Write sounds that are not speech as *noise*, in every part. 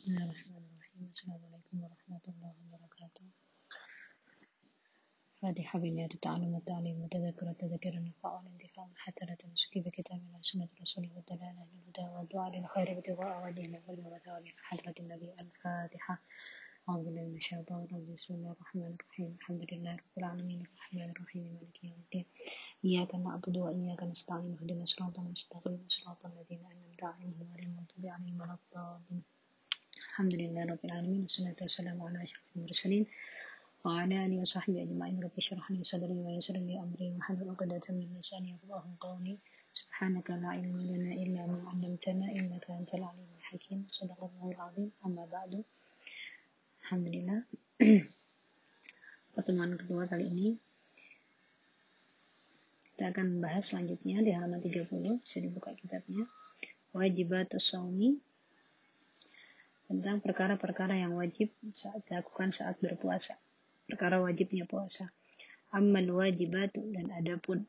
بسم الله الرحمن الرحيم. السلام عليكم ورحمة الله وبركاته. فاتحة بنية التعلم والتعليم وتذكر التذكر النفاع والانتفاع حتى لا تمسك بكتاب الله سنة رسوله والدلالة للهدى والدعاء للخير ابتغاء وجه العلم وثواب حضرة النبي الفاتحة. أعوذ بالله من الشيطان الرجيم. بسم الله الرحمن الرحيم. الحمد لله رب العالمين. الرحمن الرحيم. مالك يوم الدين. إياك نعبد وإياك نستعين. اهدنا الصراط المستقيم. صراط الذين أنعمت عليهم غير المغضوب عليهم ولا الضالين. الحمد لله رب العالمين والصلاة والسلام على أشرف المرسلين وعلى آله وصحبه أجمعين رب اشرح لي صدري ويسر لي أمري واحلل عقدة من لساني يفقهوا قولي سبحانك لا علم لنا إلا ما علمتنا إنك أنت العليم الحكيم صدق الله العظيم أما بعد Alhamdulillah pertemuan kedua kali ini kita akan membahas selanjutnya di halaman 30 bisa dibuka kitabnya wajibat saumi tentang perkara-perkara yang wajib saat dilakukan saat berpuasa. Perkara wajibnya puasa. Amal wajibatu dan adapun.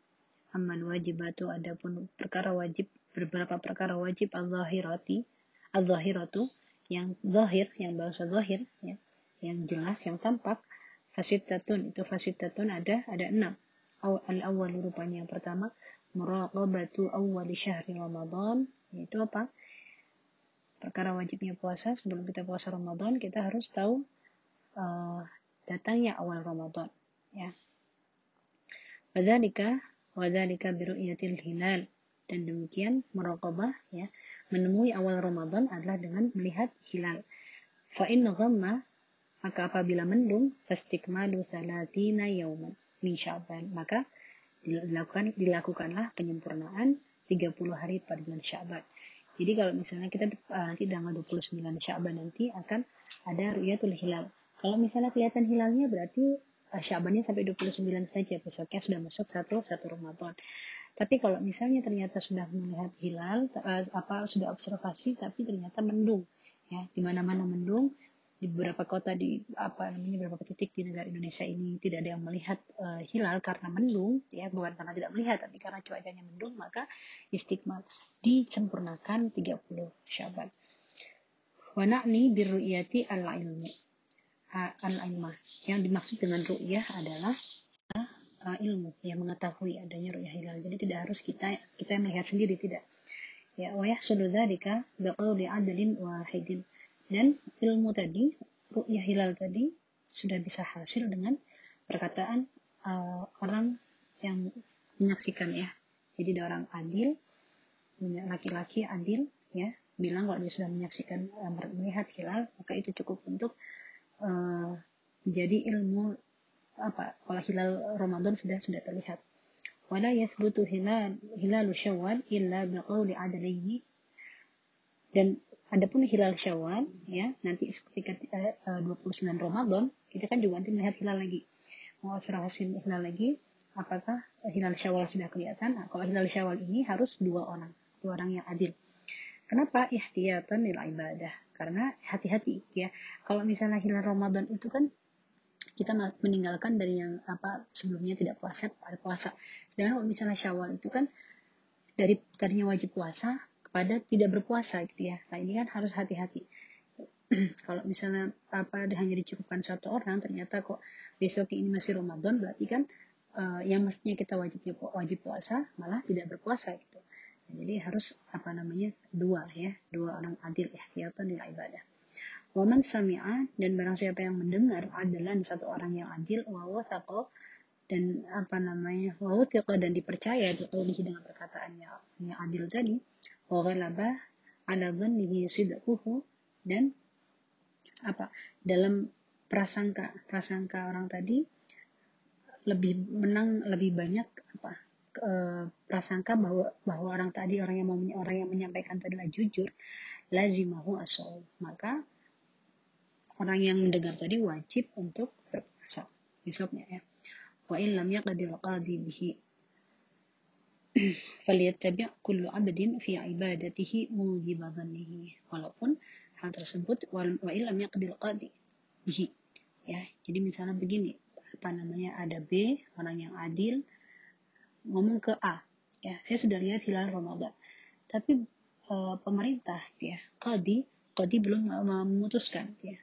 Amal wajibatu adapun. Perkara wajib beberapa perkara wajib. Al-zahirati. Al-zahiratu yang zahir yang bahasa zahir ya. Yang jelas yang tampak. Fasitatun itu fasitatun ada ada enam. Al awal rupanya yang pertama. Muraqabatu awal syahri ramadan. Itu apa perkara wajibnya puasa sebelum kita puasa ramadan kita harus tahu uh, datangnya awal ramadan ya wadzalika wadzalika biru'yatil hilal dan demikian muraqabah ya menemui awal ramadan adalah dengan melihat hilal fa in maka apabila mendung, fastikmalu salatina yauman min sya'ban. Maka dilakukan dilakukanlah penyempurnaan 30 hari pada bulan Sya'ban. Jadi kalau misalnya kita uh, nanti tanggal 29 Sya'ban nanti akan ada ru'yatul hilal. Kalau misalnya kelihatan hilalnya berarti uh, Sya'bannya sampai 29 saja, besoknya sudah masuk satu satu Ramadan. Tapi kalau misalnya ternyata sudah melihat hilal, uh, apa sudah observasi tapi ternyata mendung, ya di mana-mana mendung, di beberapa kota di apa namanya beberapa titik di negara Indonesia ini tidak ada yang melihat uh, hilal karena mendung ya bukan karena tidak melihat tapi karena cuacanya mendung maka istiqmal disempurnakan 30 Syaban. Wa na'ni birru'yati al-ilmi. Al-ilmah. Yang dimaksud dengan ru'yah adalah uh, ilmu yang mengetahui adanya ru'yah hilal. Jadi tidak harus kita kita yang melihat sendiri tidak. Ya, wa yahsulu dzalika biqauli adlin wahidin dan ilmu tadi, ru'yah hilal tadi sudah bisa hasil dengan perkataan uh, orang yang menyaksikan ya. Jadi ada orang adil, laki-laki adil ya, bilang kalau dia sudah menyaksikan uh, melihat hilal, maka itu cukup untuk uh, menjadi ilmu apa kalau hilal Ramadan sudah sudah terlihat. Wala yathbutu hilal hilal syawal illa biqauli adalihi dan Adapun hilal Syawal ya nanti ketika uh, 29 Ramadan kita kan juga nanti melihat hilal lagi. Mau observasi hilal lagi apakah hilal Syawal sudah kelihatan? Nah, kalau hilal Syawal ini harus dua orang, dua orang yang adil. Kenapa ihtiyatan nilai ibadah? Karena hati-hati ya. Kalau misalnya hilal Ramadan itu kan kita meninggalkan dari yang apa sebelumnya tidak puasa pada puasa. Sedangkan kalau misalnya Syawal itu kan dari tadinya wajib puasa pada tidak berpuasa gitu ya. Nah ini kan harus hati-hati. *clears throat* Kalau misalnya apa hanya dicukupkan satu orang, ternyata kok besok ini masih Ramadan, berarti kan uh, yang mestinya kita wajib wajib puasa malah tidak berpuasa gitu. Nah, jadi harus apa namanya dua ya, dua orang adil ya, di ibadah. Waman sami'a dan barang siapa yang mendengar adalah satu orang yang adil wa dan apa namanya wa dan dipercaya dengan perkataannya yang adil tadi waghalaba ala dhannihi sidquhu dan apa? Dalam prasangka prasangka orang tadi lebih menang lebih banyak apa? E, prasangka bahwa bahwa orang tadi orang yang mau orang yang menyampaikan tadi lah jujur lazimahu asal. Maka orang yang mendengar tadi wajib untuk berpuasa besoknya ya. Wa in lam yaqdir qadi bihi *clears throat* فليتبع كل عبد في عبادته موجب ظنه walaupun hal tersebut wa illam yaqdil qadi bihi ya jadi misalnya begini apa namanya ada B orang yang adil ngomong ke A ya saya sudah lihat hilal Ramadan tapi e, pemerintah ya qadi Qadi belum memutuskan ya.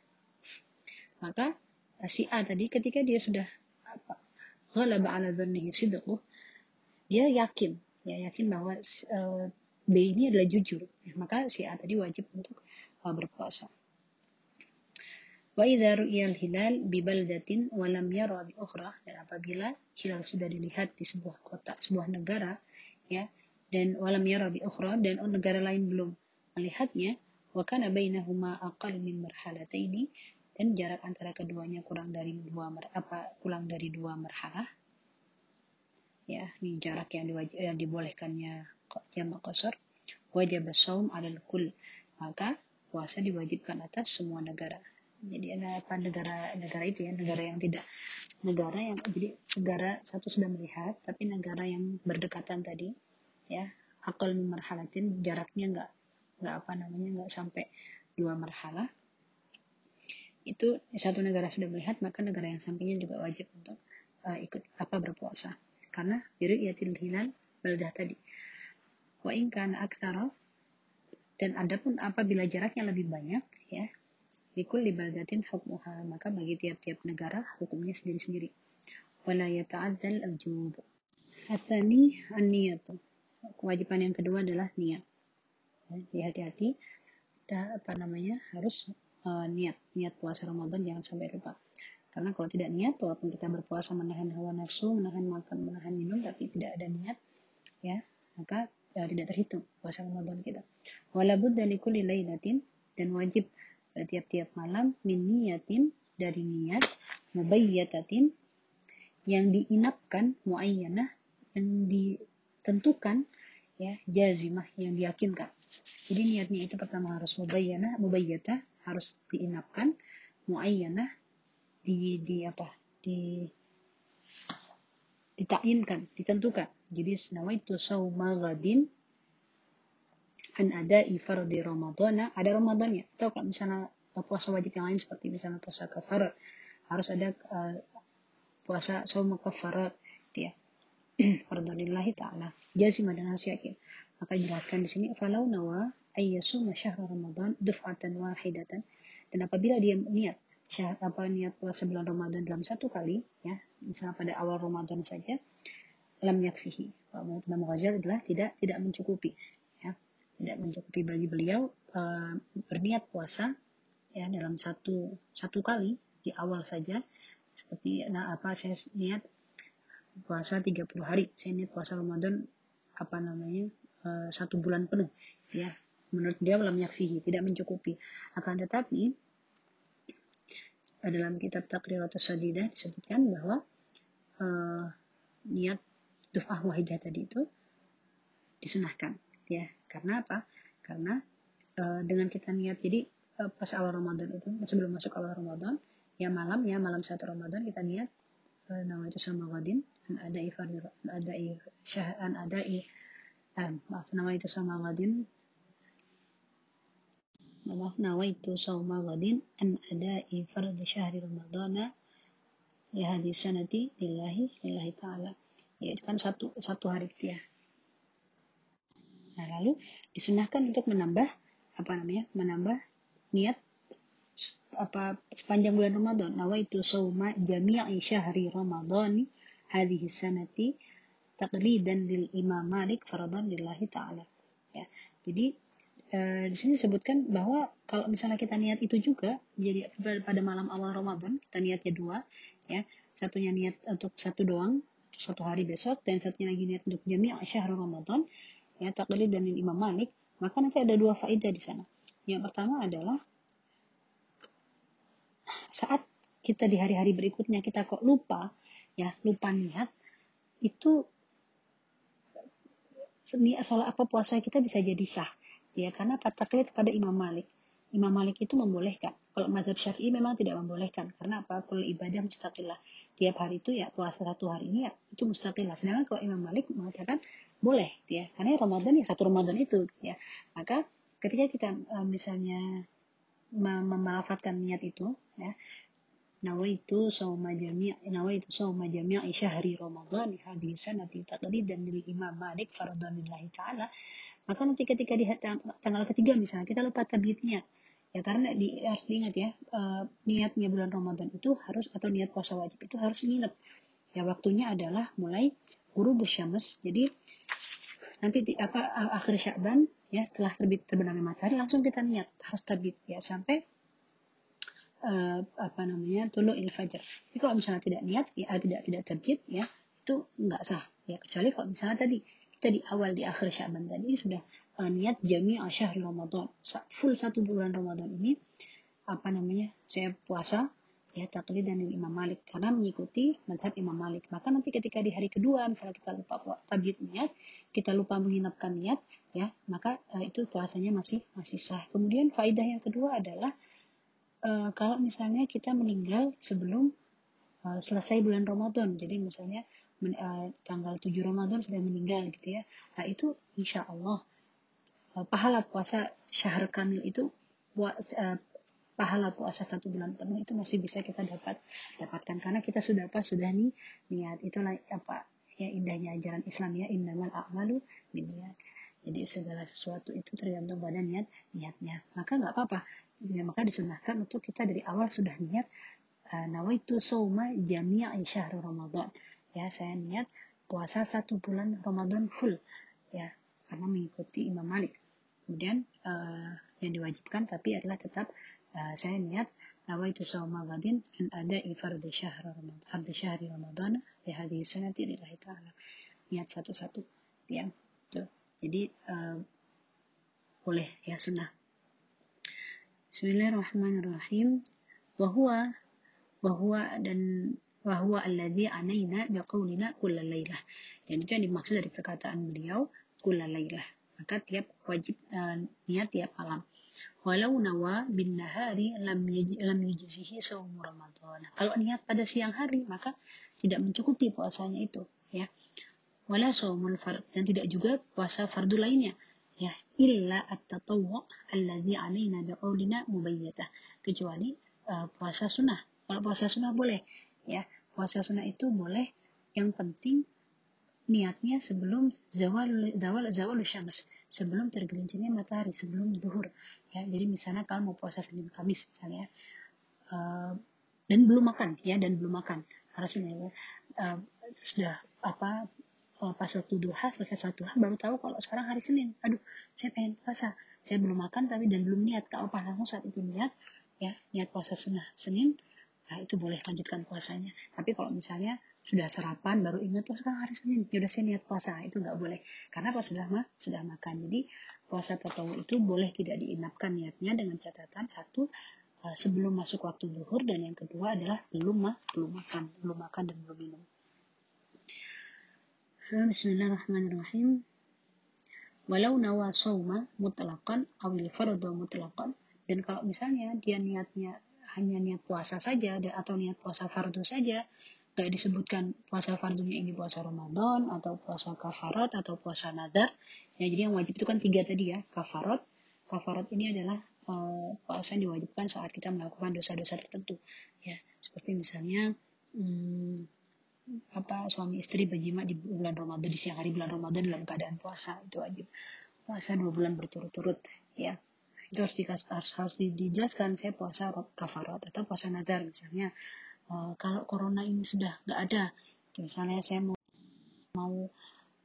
Maka si A tadi ketika dia sudah apa ghalaba ala dhannihi sidquh dia yakin. Ya yakin bahwa uh, B ini adalah jujur. Ya, maka si A tadi wajib untuk uh, berpuasa. Wa idza hilal bi baldatin wa yara dan apabila hilal sudah dilihat di sebuah kota, sebuah negara ya dan walam yara bi ukhra dan negara lain belum melihatnya wa kana bainahuma aqal min marhalataini dan jarak antara keduanya kurang dari dua apa kurang dari dua marhalah ya ini jarak yang, diwaj- yang dibolehkannya jamak qasar. Wajib saum alal kul. Maka puasa diwajibkan atas semua negara. Jadi apa negara negara itu ya negara yang tidak negara yang jadi negara satu sudah melihat tapi negara yang berdekatan tadi ya akal marhalatin jaraknya nggak nggak apa namanya nggak sampai dua marhalah itu satu negara sudah melihat maka negara yang sampingnya juga wajib untuk uh, ikut apa berpuasa karena yatil hilal baldah tadi wa in kana dan adapun apabila jaraknya lebih banyak ya Likul libadatin hukmuha, maka bagi tiap-tiap negara hukumnya sendiri-sendiri. Wala yata'adzal al-jub. Athani an-niyatu. Kewajiban yang kedua adalah niat. Ya, hati-hati, apa namanya harus uh, niat, niat puasa Ramadan jangan sampai lupa. Karena kalau tidak niat, walaupun kita berpuasa menahan hawa nafsu, menahan makan, menahan minum, tapi tidak ada niat, ya maka uh, tidak terhitung puasa Ramadan kita. Walabud dari kulli lailatin dan wajib pada tiap-tiap malam min niyatin dari niat mubayyatatin yang diinapkan muayyanah yang ditentukan ya jazimah yang diyakinkan jadi niatnya itu pertama harus mubayyanah mubayyata harus diinapkan muayyanah di di apa? Di ditakinkan ditentukan. Jadi itu sauma ghadin an ada di Ramadana ada Ramadannya atau kalau misalnya puasa wajib yang lain seperti misalnya puasa kafarat. Harus ada uh, puasa saum kafarat *clears throat* dia Fardanillahi ta'ala. Jazimah dan harus maka jelaskan di sini falau nawa ayyasuma syahr Ramadan duf'atan wahidatan. Dan apabila dia niat syahr, apa niat puasa bulan Ramadan dalam satu kali ya. Misalnya pada awal Ramadan saja lam yakfihi menurut Imam Ghazali adalah tidak tidak mencukupi tidak mencukupi bagi beliau uh, berniat puasa ya dalam satu satu kali di awal saja. Seperti nah apa saya niat puasa 30 hari. Saya niat puasa Ramadan apa namanya uh, satu bulan penuh ya. Menurut dia belum yakfihi tidak mencukupi. Akan tetapi dalam kitab takdir atau Sadidah disebutkan bahwa uh, niat duf'ah wahidah tadi itu disunahkan ya. Karena apa? Karena uh, dengan kita niat jadi uh, pas awal Ramadan itu sebelum masuk awal Ramadan ya malam ya malam satu Ramadan kita niat nama itu sama Wadin ada ifar ada syahan ada i eh, maaf nama itu sama Wadin maaf nama itu sama Wadin an ada ifar di syahri Ramadana ya hadis sanati lillahi lillahi ta'ala ya itu kan satu satu hari ya Nah, lalu disunahkan untuk menambah apa namanya? menambah niat apa sepanjang bulan Ramadan. Nawaitu sauma jami'i syahri Ramadan hadhihi sanati taqlidan lil Imam Malik faradan lillahi taala. Ya. Jadi eh, di sini disebutkan bahwa kalau misalnya kita niat itu juga jadi pada malam awal Ramadan kita niatnya dua ya satunya niat untuk satu doang satu hari besok dan satunya lagi niat untuk jami'a syahr Ramadan ya taklid dan Imam Malik, maka nanti ada dua faedah di sana. Yang pertama adalah saat kita di hari-hari berikutnya kita kok lupa, ya lupa niat, itu niat soal apa puasa kita bisa jadi sah, ya karena taklid pada Imam Malik. Imam Malik itu membolehkan. Kalau mazhab Syafi'i memang tidak membolehkan. Karena apa? Kalau ibadah mustaqillah. Tiap hari itu ya puasa satu hari ini ya itu mustaqillah. Sedangkan kalau Imam Malik mengatakan boleh ya. Karena Ramadan ya satu Ramadan itu ya. Maka ketika kita uh, misalnya memafatkan niat itu ya nawaitu sawma jami' nawaitu sawma jami' syahri Ramadan hadis sanati taqlidan lil Imam Malik lillahi taala. Maka nanti ketika di tanggal ketiga misalnya kita lupa tabitnya ya karena di, harus diingat ya uh, niatnya bulan Ramadan itu harus atau niat puasa wajib itu harus nginep. Ya waktunya adalah mulai guru bersyams jadi nanti di, apa akhir Sya'ban ya setelah terbit terbenamnya matahari langsung kita niat harus terbit ya sampai uh, apa namanya tulu il fajar. Jadi kalau misalnya tidak niat ya tidak tidak terbit ya itu nggak sah. Ya kecuali kalau misalnya tadi kita di awal di akhir Syaban tadi sudah uh, niat jami syahr Ramadan. Full satu bulan Ramadan ini apa namanya saya puasa ya taklid dan Imam Malik. Karena mengikuti madhab Imam Malik. Maka nanti ketika di hari kedua misalnya kita lupa tabit niat kita lupa menginapkan niat ya maka uh, itu puasanya masih masih sah. Kemudian faidah yang kedua adalah uh, kalau misalnya kita meninggal sebelum uh, selesai bulan Ramadan jadi misalnya men, uh, tanggal 7 Ramadan sudah meninggal gitu ya. Nah itu insya Allah uh, pahala puasa syahr kamil itu uh, pahala puasa satu bulan penuh itu masih bisa kita dapat dapatkan. Karena kita sudah apa? Sudah nih niat. Itulah apa? Ya indahnya ajaran Islam ya innamal a'malu niat. Jadi segala sesuatu itu tergantung pada niat niatnya. Maka nggak apa-apa ya, maka disunahkan untuk kita dari awal sudah niat uh, nawaitu soma jami'a syahr Ramadan. Ya saya niat puasa satu bulan Ramadan full ya karena mengikuti Imam Malik. Kemudian uh, yang diwajibkan tapi adalah tetap uh, saya niat nawaitu sawma gadin an ada ifard syahr Ramadan hadhi syahri Ramadan di hadhi sanati lillahi ta'ala. Niat satu-satu ya tuh jadi uh, boleh ya sunnah Bismillahirrahmanirrahim bahwa bahwa dan wahwa alladhi anaina biqaulina kulla laylah. Dan itu yang dimaksud dari perkataan beliau kulla laylah. Maka tiap wajib uh, niat tiap malam. Walau nawa bin nahari lam, lam yujzihi sawmu Ramadan. Kalau niat pada siang hari maka tidak mencukupi puasanya itu ya. Wala fard dan tidak juga puasa fardu lainnya ya illa at-tatawwu alladhi alaina biqaulina mubayyatah kecuali uh, puasa sunnah. Kalau puasa sunnah boleh ya. Puasa sunnah itu boleh. Yang penting niatnya sebelum zawal zawal zawal syams. Sebelum tergelincirnya matahari sebelum duhur. Ya jadi misalnya kalau mau puasa senin kamis misalnya uh, dan belum makan ya dan belum makan. Harusnya ya uh, sudah apa pas waktu duha selesai sholat duha baru tahu kalau sekarang hari senin aduh saya pengen puasa saya belum makan tapi dan belum niat kalau pas langsung saat itu niat ya niat puasa sunnah senin Nah, itu boleh lanjutkan puasanya. Tapi kalau misalnya sudah sarapan baru ingat oh sekarang hari Senin, ya udah saya niat puasa, itu nggak boleh. Karena pas sudah mah sudah makan. Jadi puasa tahu itu boleh tidak diinapkan niatnya dengan catatan satu uh, sebelum masuk waktu zuhur dan yang kedua adalah belum mah belum makan, belum makan dan belum minum. Bismillahirrahmanirrahim. Walau nawa sawma mutlaqan awil fardu mutlaqan. Dan kalau misalnya dia niatnya hanya niat puasa saja atau niat puasa fardu saja gak disebutkan puasa fardunya ini puasa Ramadan atau puasa kafarat atau puasa nadar ya jadi yang wajib itu kan tiga tadi ya kafarat. Kafarat ini adalah uh, puasa yang diwajibkan saat kita melakukan dosa-dosa tertentu ya. Seperti misalnya hmm, apa suami istri berjima di bulan Ramadan di siang hari bulan Ramadan dalam keadaan puasa itu wajib. Puasa dua bulan berturut-turut ya. Itu harus, dikas, harus, harus dijelaskan saya puasa kafarat atau puasa nadar misalnya. Uh, kalau corona ini sudah nggak ada misalnya saya mau mau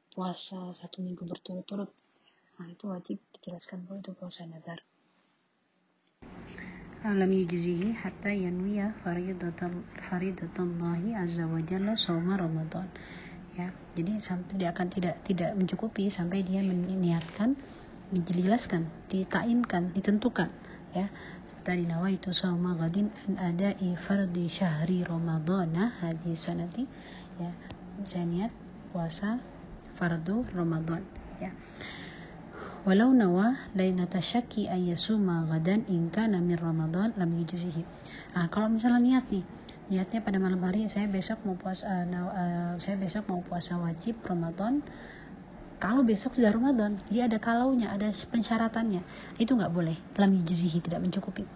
puasa satu minggu berturut-turut nah itu wajib dijelaskan bahwa itu puasa alam yujzihi hatta yanwiya faridatan faridatallahi azza wa jalla ramadan ya jadi sampai dia akan tidak tidak mencukupi sampai dia meniatkan dijelaskan, ditainkan, ditentukan ya. Tadi itu sama gadin an ada fardi syahri ramadana hadis sanati ya. Saya niat puasa fardu Ramadan ya. Walau nawa lainata syaki an yasuma gadan in kana min Ramadan lam yujzihi. Ah, kalau misalnya niat nih, niatnya pada malam hari saya besok mau puasa uh, saya besok mau puasa wajib Ramadan. Kalau besok sudah Ramadan jadi ada kalaunya ada pensyaratannya itu nggak boleh. Dalam yujzihi tidak mencukupi.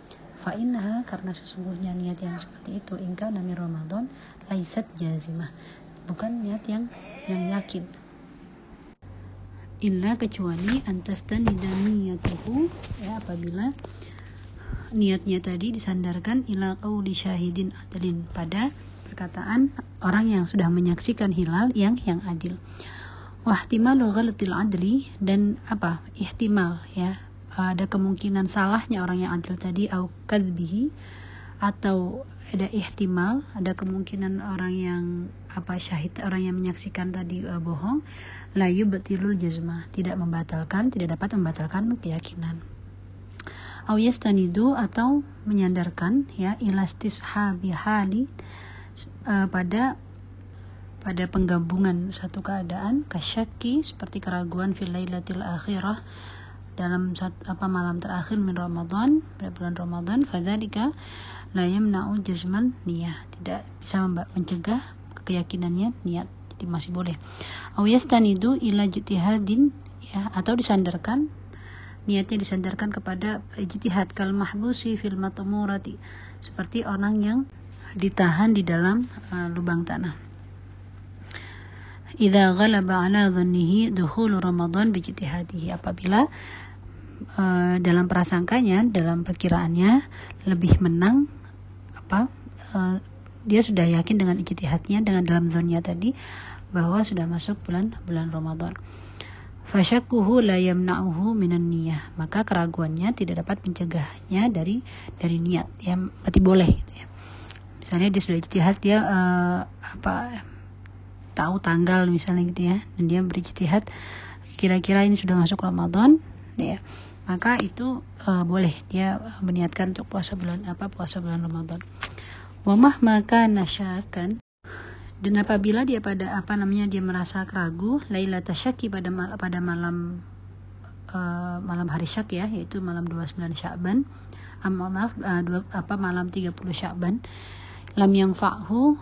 Fa'innaha karena sesungguhnya niat yang seperti itu ingka nami Ramadan laisat jazimah. Bukan niat yang yang yakin illa kecuali antas dan niyatuhu ya apabila niatnya tadi disandarkan ila qauli syahidin adlin pada perkataan orang yang sudah menyaksikan hilal yang yang adil. Wahtimalu ghalatil adli dan apa? ihtimal ya. Ada kemungkinan salahnya orang yang adil tadi au kadbihi atau ada ihtimal, ada kemungkinan orang yang apa syahid orang yang menyaksikan tadi uh, bohong la yubtilul jazma tidak membatalkan tidak dapat membatalkan keyakinan. Au yastanidu atau menyandarkan ya ilastis hali uh, pada pada penggabungan satu keadaan kasyaki seperti keraguan fil lailatul akhirah dalam saat, apa malam terakhir min Ramadan pada bulan Ramadan fadzalika la yamna'u jazman niyah. Tidak bisa mencegah keyakinannya niat jadi masih boleh. Itu ila jitihadin ya atau disandarkan niatnya disandarkan kepada ijtihad kal mahbusi fil matumurati seperti orang yang ditahan di dalam uh, lubang tanah Idza ghalaba ala dhannihi dukhul Ramadan bijtihadihi apabila uh, dalam prasangkanya dalam perkiraannya lebih menang apa uh, dia sudah yakin dengan ijtihadnya dengan dalam zonnya tadi bahwa sudah masuk bulan bulan Ramadan. Fasyakuhu la yamna'uhu minan niyah. Maka keraguannya tidak dapat mencegahnya dari dari niat. Ya, berarti boleh gitu ya. Misalnya dia sudah ijtihad dia uh, apa tahu tanggal misalnya gitu ya. Dan dia berijtihad kira-kira ini sudah masuk Ramadan ya. Maka itu uh, boleh dia meniatkan untuk puasa bulan apa puasa bulan Ramadan. Wamah maka nasyakan dan apabila dia pada apa namanya dia merasa ragu Laila tasyaki pada mal, pada malam uh, malam hari syak ya yaitu malam 29 Sya'ban maaf uh, dua, apa malam 30 Sya'ban lam yang fa'hu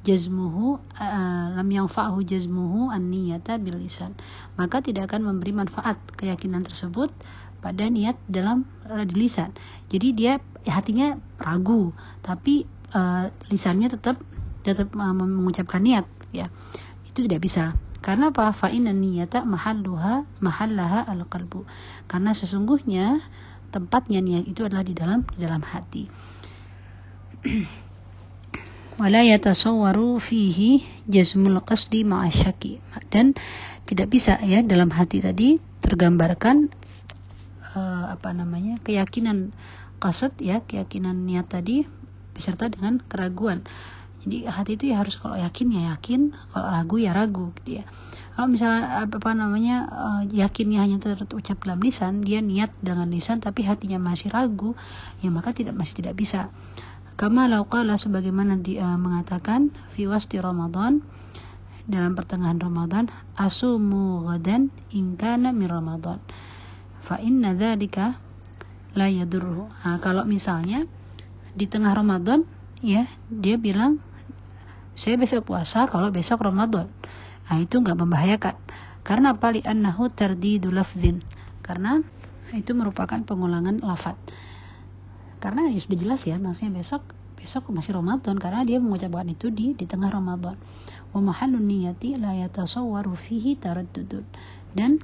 jazmuhu uh, lam yang fa'hu jazmuhu an-niyata bil lisan maka tidak akan memberi manfaat keyakinan tersebut pada niat dalam uh, lisan. Jadi dia hatinya ragu tapi uh, lisannya tetap tetap uh, mengucapkan niat ya. Itu tidak bisa. Karena apa? Fa inna niyata mahalluha mahallaha al-qalbu. Karena sesungguhnya tempatnya niat itu adalah di dalam di dalam hati wala yatasawwaru fihi jazmul qasdi ma'asyaki dan tidak bisa ya dalam hati tadi tergambarkan uh, apa namanya keyakinan kasat ya keyakinan niat tadi beserta dengan keraguan. Jadi hati itu ya harus kalau yakin ya yakin kalau ragu ya ragu gitu ya. Kalau misalnya apa, namanya uh, yakinnya hanya terucap dalam lisan dia niat dengan lisan tapi hatinya masih ragu ya maka tidak masih tidak bisa kama lauqala sebagaimana dia uh, mengatakan fi wasti ramadan dalam pertengahan Ramadan asumu ghadan in kana Ramadan fa inna dzalika la yadurru nah, kalau misalnya di tengah Ramadan ya dia bilang saya besok puasa kalau besok Ramadan. Nah itu nggak membahayakan. Karena apa? Li'annahu tardidu lafzin karena itu merupakan pengulangan lafat karena ya sudah jelas ya maksudnya besok besok masih Ramadan karena dia mengucapkan itu di di tengah Ramadan. Wa mahallun niyati la yatasawwaru fihi taraddudun dan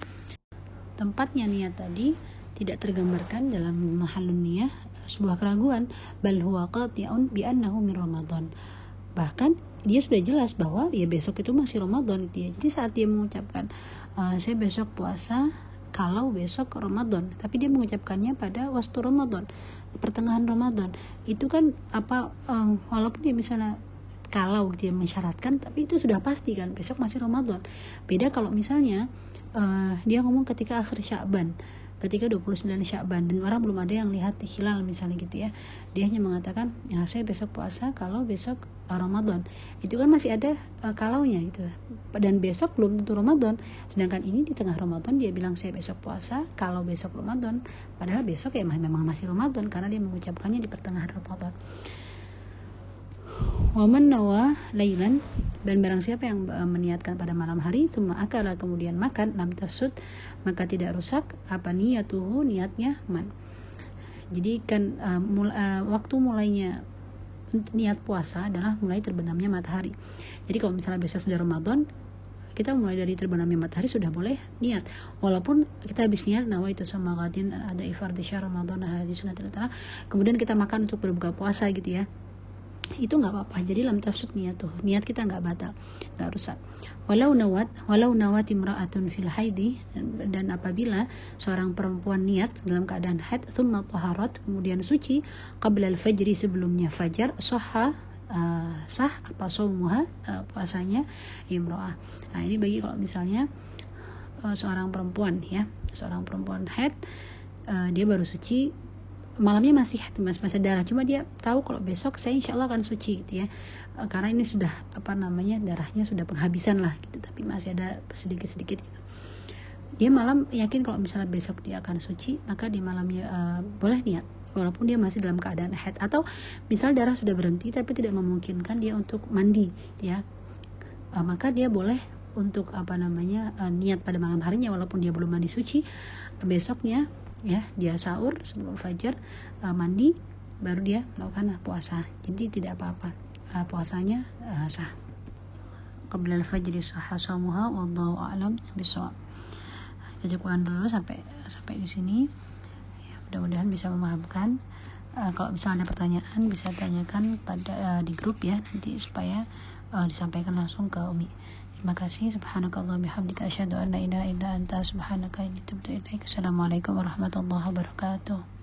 tempatnya niat tadi tidak tergambarkan dalam mahallun niyah sebuah keraguan. Bal huwa qati'un bi annahu min ramadan. Bahkan dia sudah jelas bahwa ya besok itu masih Ramadan gitu ya. Jadi saat dia mengucapkan uh, saya besok puasa kalau besok Ramadan, tapi dia mengucapkannya pada waktu Ramadan, pertengahan Ramadan. Itu kan apa um, walaupun dia misalnya kalau dia mensyaratkan tapi itu sudah pasti kan besok masih Ramadan. Beda kalau misalnya uh, dia ngomong ketika akhir Sya'ban ketika 29 Syakban dan orang belum ada yang lihat hilal misalnya gitu ya dia hanya mengatakan ya saya besok puasa kalau besok Ramadan. Itu kan masih ada uh, kalaunya itu dan besok belum tentu Ramadan. Sedangkan ini di tengah Ramadan dia bilang saya besok puasa kalau besok Ramadan. Padahal besok ya memang masih Ramadan karena dia mengucapkannya di pertengahan Ramadan Waman nawa lailan dan barang siapa yang uh, meniatkan pada malam hari cuma akala kemudian makan lam tafsud maka tidak rusak apa niyatuhu niatnya man. Jadi kan uh, mul, uh, waktu mulainya niat puasa adalah mulai terbenamnya matahari. Jadi kalau misalnya besok sudah Ramadan kita mulai dari terbenamnya matahari sudah boleh niat. Walaupun kita habis niat nawa itu sama ada ifar di ramadan hadis kemudian kita makan untuk berbuka puasa gitu ya itu nggak apa-apa. Jadi dalam tafsir niat tuh niat kita nggak batal nggak rusak. Walau nawat walau nawat imra'atun fil haidi dan, apabila seorang perempuan niat dalam keadaan haid thumma taharat kemudian suci qabla al-fajri sebelumnya fajar sahha uh, sah apa saumuha uh, puasanya imro'ah nah ini bagi kalau misalnya uh, seorang perempuan ya seorang perempuan haid uh, dia baru suci malamnya masih masih masih darah cuma dia tahu kalau besok saya insya Allah akan suci gitu ya. E, karena ini sudah apa namanya darahnya sudah penghabisan lah gitu. Tapi masih ada sedikit sedikit gitu. Dia malam yakin kalau misalnya besok dia akan suci maka di malamnya uh, boleh niat. Walaupun dia masih dalam keadaan head. Atau misal darah sudah berhenti tapi tidak memungkinkan dia untuk mandi ya. Uh, maka dia boleh untuk apa namanya uh, niat pada malam harinya. Walaupun dia belum mandi suci besoknya ya dia sahur sebelum fajar uh, mandi baru dia melakukan puasa. Jadi tidak apa-apa. Uh, puasanya uh, sah. Qabla al-fajr sah samuha wallahu a'lam bisawab kita cukupkan dulu sampai sampai di sini. Ya, mudah-mudahan bisa memahamkan. Uh, kalau misalnya ada pertanyaan bisa tanyakan pada uh, di grup ya nanti supaya uh, disampaikan langsung ke Umi Terima kasih. Subhanakallah bihamdika asyhadu an la ilaha illa anta subhanaka inni tubtu ilaik. Assalamualaikum warahmatullahi wabarakatuh.